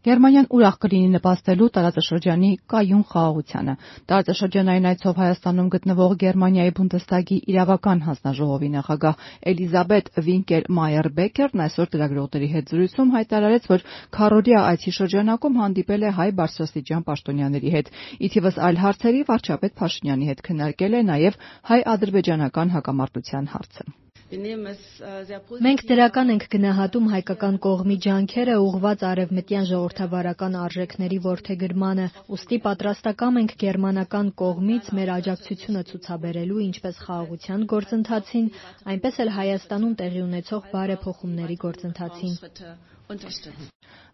Գերմանիան ուրախ կլինի նպաստելու տարածաշրջանի կայուն խաղաղությանը։ Տարածաշրջանային այցով Հայաստանում գտնվող Գերմանիայի Բունդեսթագի իրավական հանձնաժողովի նախագահ Էլիզաբետ Վինկեր Մայեր Բեկերն այսօր լրագրողների հետ զրույցում հայտարարեց, որ քառօրյա այցի շրջանակում հանդիպել է հայ բարձրաստիճան պաշտոնյաների հետ։ Ի թիվս այլ հարցերի վարչապետ Փաշինյանի հետ քննարկել է նաև հայ-ադրբեջանական հակամարտության հարցը։ Մենք դրական ենք գնահատում հայկական կողմի ջանքերը ուղղված արևմտյան ժողովրդավարական արժեքների որդեգրմանը, ուստի պատրաստակամ ենք գերմանական կողմից մեր աջակցությունը ցուցաբերելու ինչպես խաղաղության գործընթացին, այնպես էլ Հայաստանում տեղի ունեցող բարեփոխումների գործընթացին։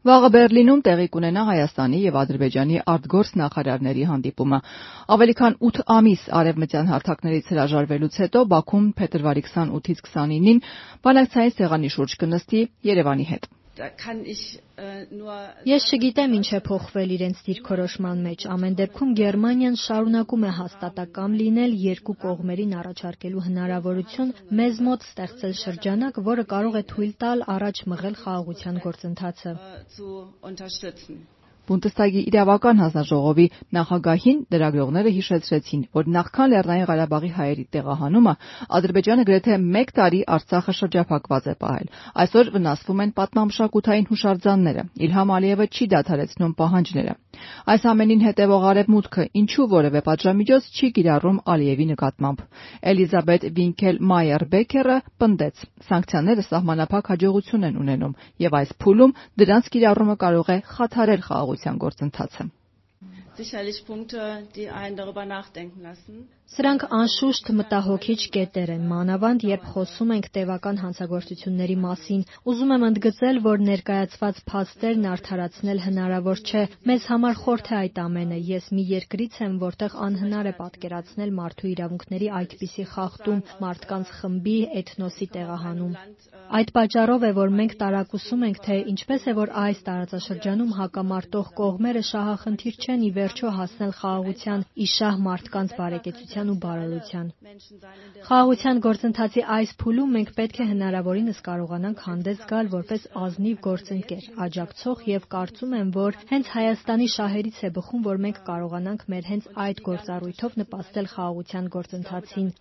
Վաղը Բեռլինում տեղի կունենա Հայաստանի եւ Ադրբեջանի արտգործ նախարարների հանդիպումը։ Ավելի քան 8 ամիս արևմտյան հարթակներից հրաժարվելուց հետո Բաքուն փետրվարի 28-ից 29-ին բանակցային սեղանի շուրջ կնստի Երևանի հետ։ Ես չգիտեմ ինչ է փոխվել իրենց դիրքորոշման մեջ։ Ամեն դեպքում Գերմանիան շարունակում է հաստատակամ լինել երկու կողմերին առաջարկելու հնարավորություն մեզ մոտ ստեղծել շրջանակ, որը կարող է թույլ տալ առաջ մղել խաղաղության գործընթացը։ Բունդեսթագի իրավական հանձնաժողովի նախագահին լրագրողները հիշեցրեցին, որ նախքան Լեռնային Ղարաբաղի հայերի տեղահանումը Ադրբեջանը գրեթե մեկ տարի Արցախը շրջափակված է պահել։ Այսօր վնասվում են պատմամշակութային հուշարձանները։ Իլհամ Ալիևը չի դադարեցնում պահանջները։ Այս ամենին հետևող Արևմուտքը ինչու որևէ պատժամիջոց չի կիրառում Ալիևի նկատմամբ։ Էլիզաբետ Վինքել Մայեր Բեկերը պնդեց. սանկցիաները սահմանափակ հաջողություն են ունենում եւ այս փուլում դրանց կիրառումը կարող է խաթարել խաղաղության գործընթացը։ Սրանք անշուշտ մտահոգիչ կետեր են, մանավանդ երբ խոսում ենք տևական հանցագործությունների մասին։ Ուզում եմ ընդգծել, որ ներկայացված փաստերն արդարացնել հնարավոր չէ։ Մեզ համար խորթ է այդ ամենը։ Ես մի երկրից եմ, որտեղ անհնար է պատկերացնել մարդու իրավունքների այդպիսի խախտում, մարդկանց խմբի, էթնոսի տեղահանում։ Այդ պատճառով է, որ մենք տարակուսում ենք, թե ինչպես է, որ այս տարածաշրջանում հակամարտող կողմերը շահախնդիր չեն ի վերջո հասնել խաղաղության՝ ի շահ մարդկանց բարեկեցության ու բարօրության։ Խաղաղության գործընթացի այս փուլում մենք պետք է հնարավորինս կարողանանք հանդես գալ որպես ազնիվ գործընկեր, աջակցող եւ կարծում եմ, որ հենց Հայաստանի շահերից է բխում, որ մենք կարողանանք մեր հենց այդ գործառույթով նպաստել խաղաղության գործընթացին։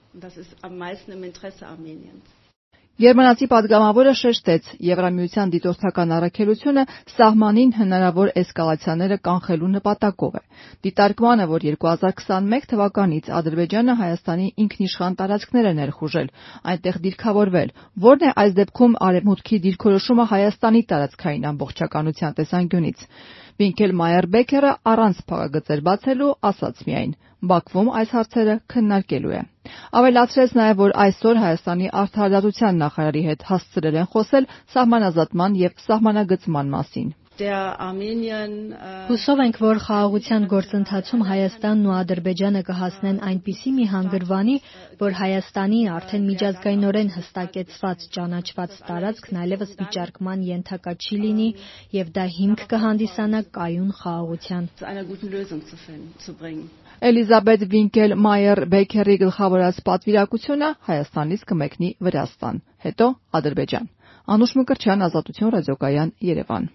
Գերմանացի падգամավորը շեշտեց, Եվրամիության դիտորդական առաքելությունը սահմանին հնարավոր էսկալացիաները կանխելու նպատակով է։ Դիտարկմանը, որ 2021 թվականից Ադրբեջանը Հայաստանի ինքնիշխան տարածքներ է ներխուժել, այնտեղ դիրքավորվել, որն է այս դեպքում Արևմուտքի դիրքորոշումը Հայաստանի տարածքային ամբողջականության տեսանկյունից։ Վինկել Մայեր Բեկերը առանց փակագծեր բացելու ասաց միայն. Բաքվում այս հարցերը քննարկելու է։ Ավելացրեց նաև, որ այսօր Հայաստանի արդարադատության նախարարի հետ հասցրել են խոսել սահմանազատման եւ սահմանագծման մասին։ Հուսով ենք, որ խաղաղության գործընթացում Հայաստանն ու Ադրբեջանը կհասնեն այնպիսի մի հանգրվանի, որ Հայաստանի արդեն միջազգայինորեն հստակեցված ճանաչված տարածքն այլևս վիճարկման ենթակա չի լինի եւ դա հիմք կհանդիսանա կայուն խաղաղության։ Էլիզաբետ Վինկել Մայեր Բեկերի գլխավորած պատվիրակությունը Հայաստանից կմեկնի Վրաստան, հետո Ադրբեջան։ Անուշ Մկրտչյան, Ազատություն ռադիոկայան, Երևան։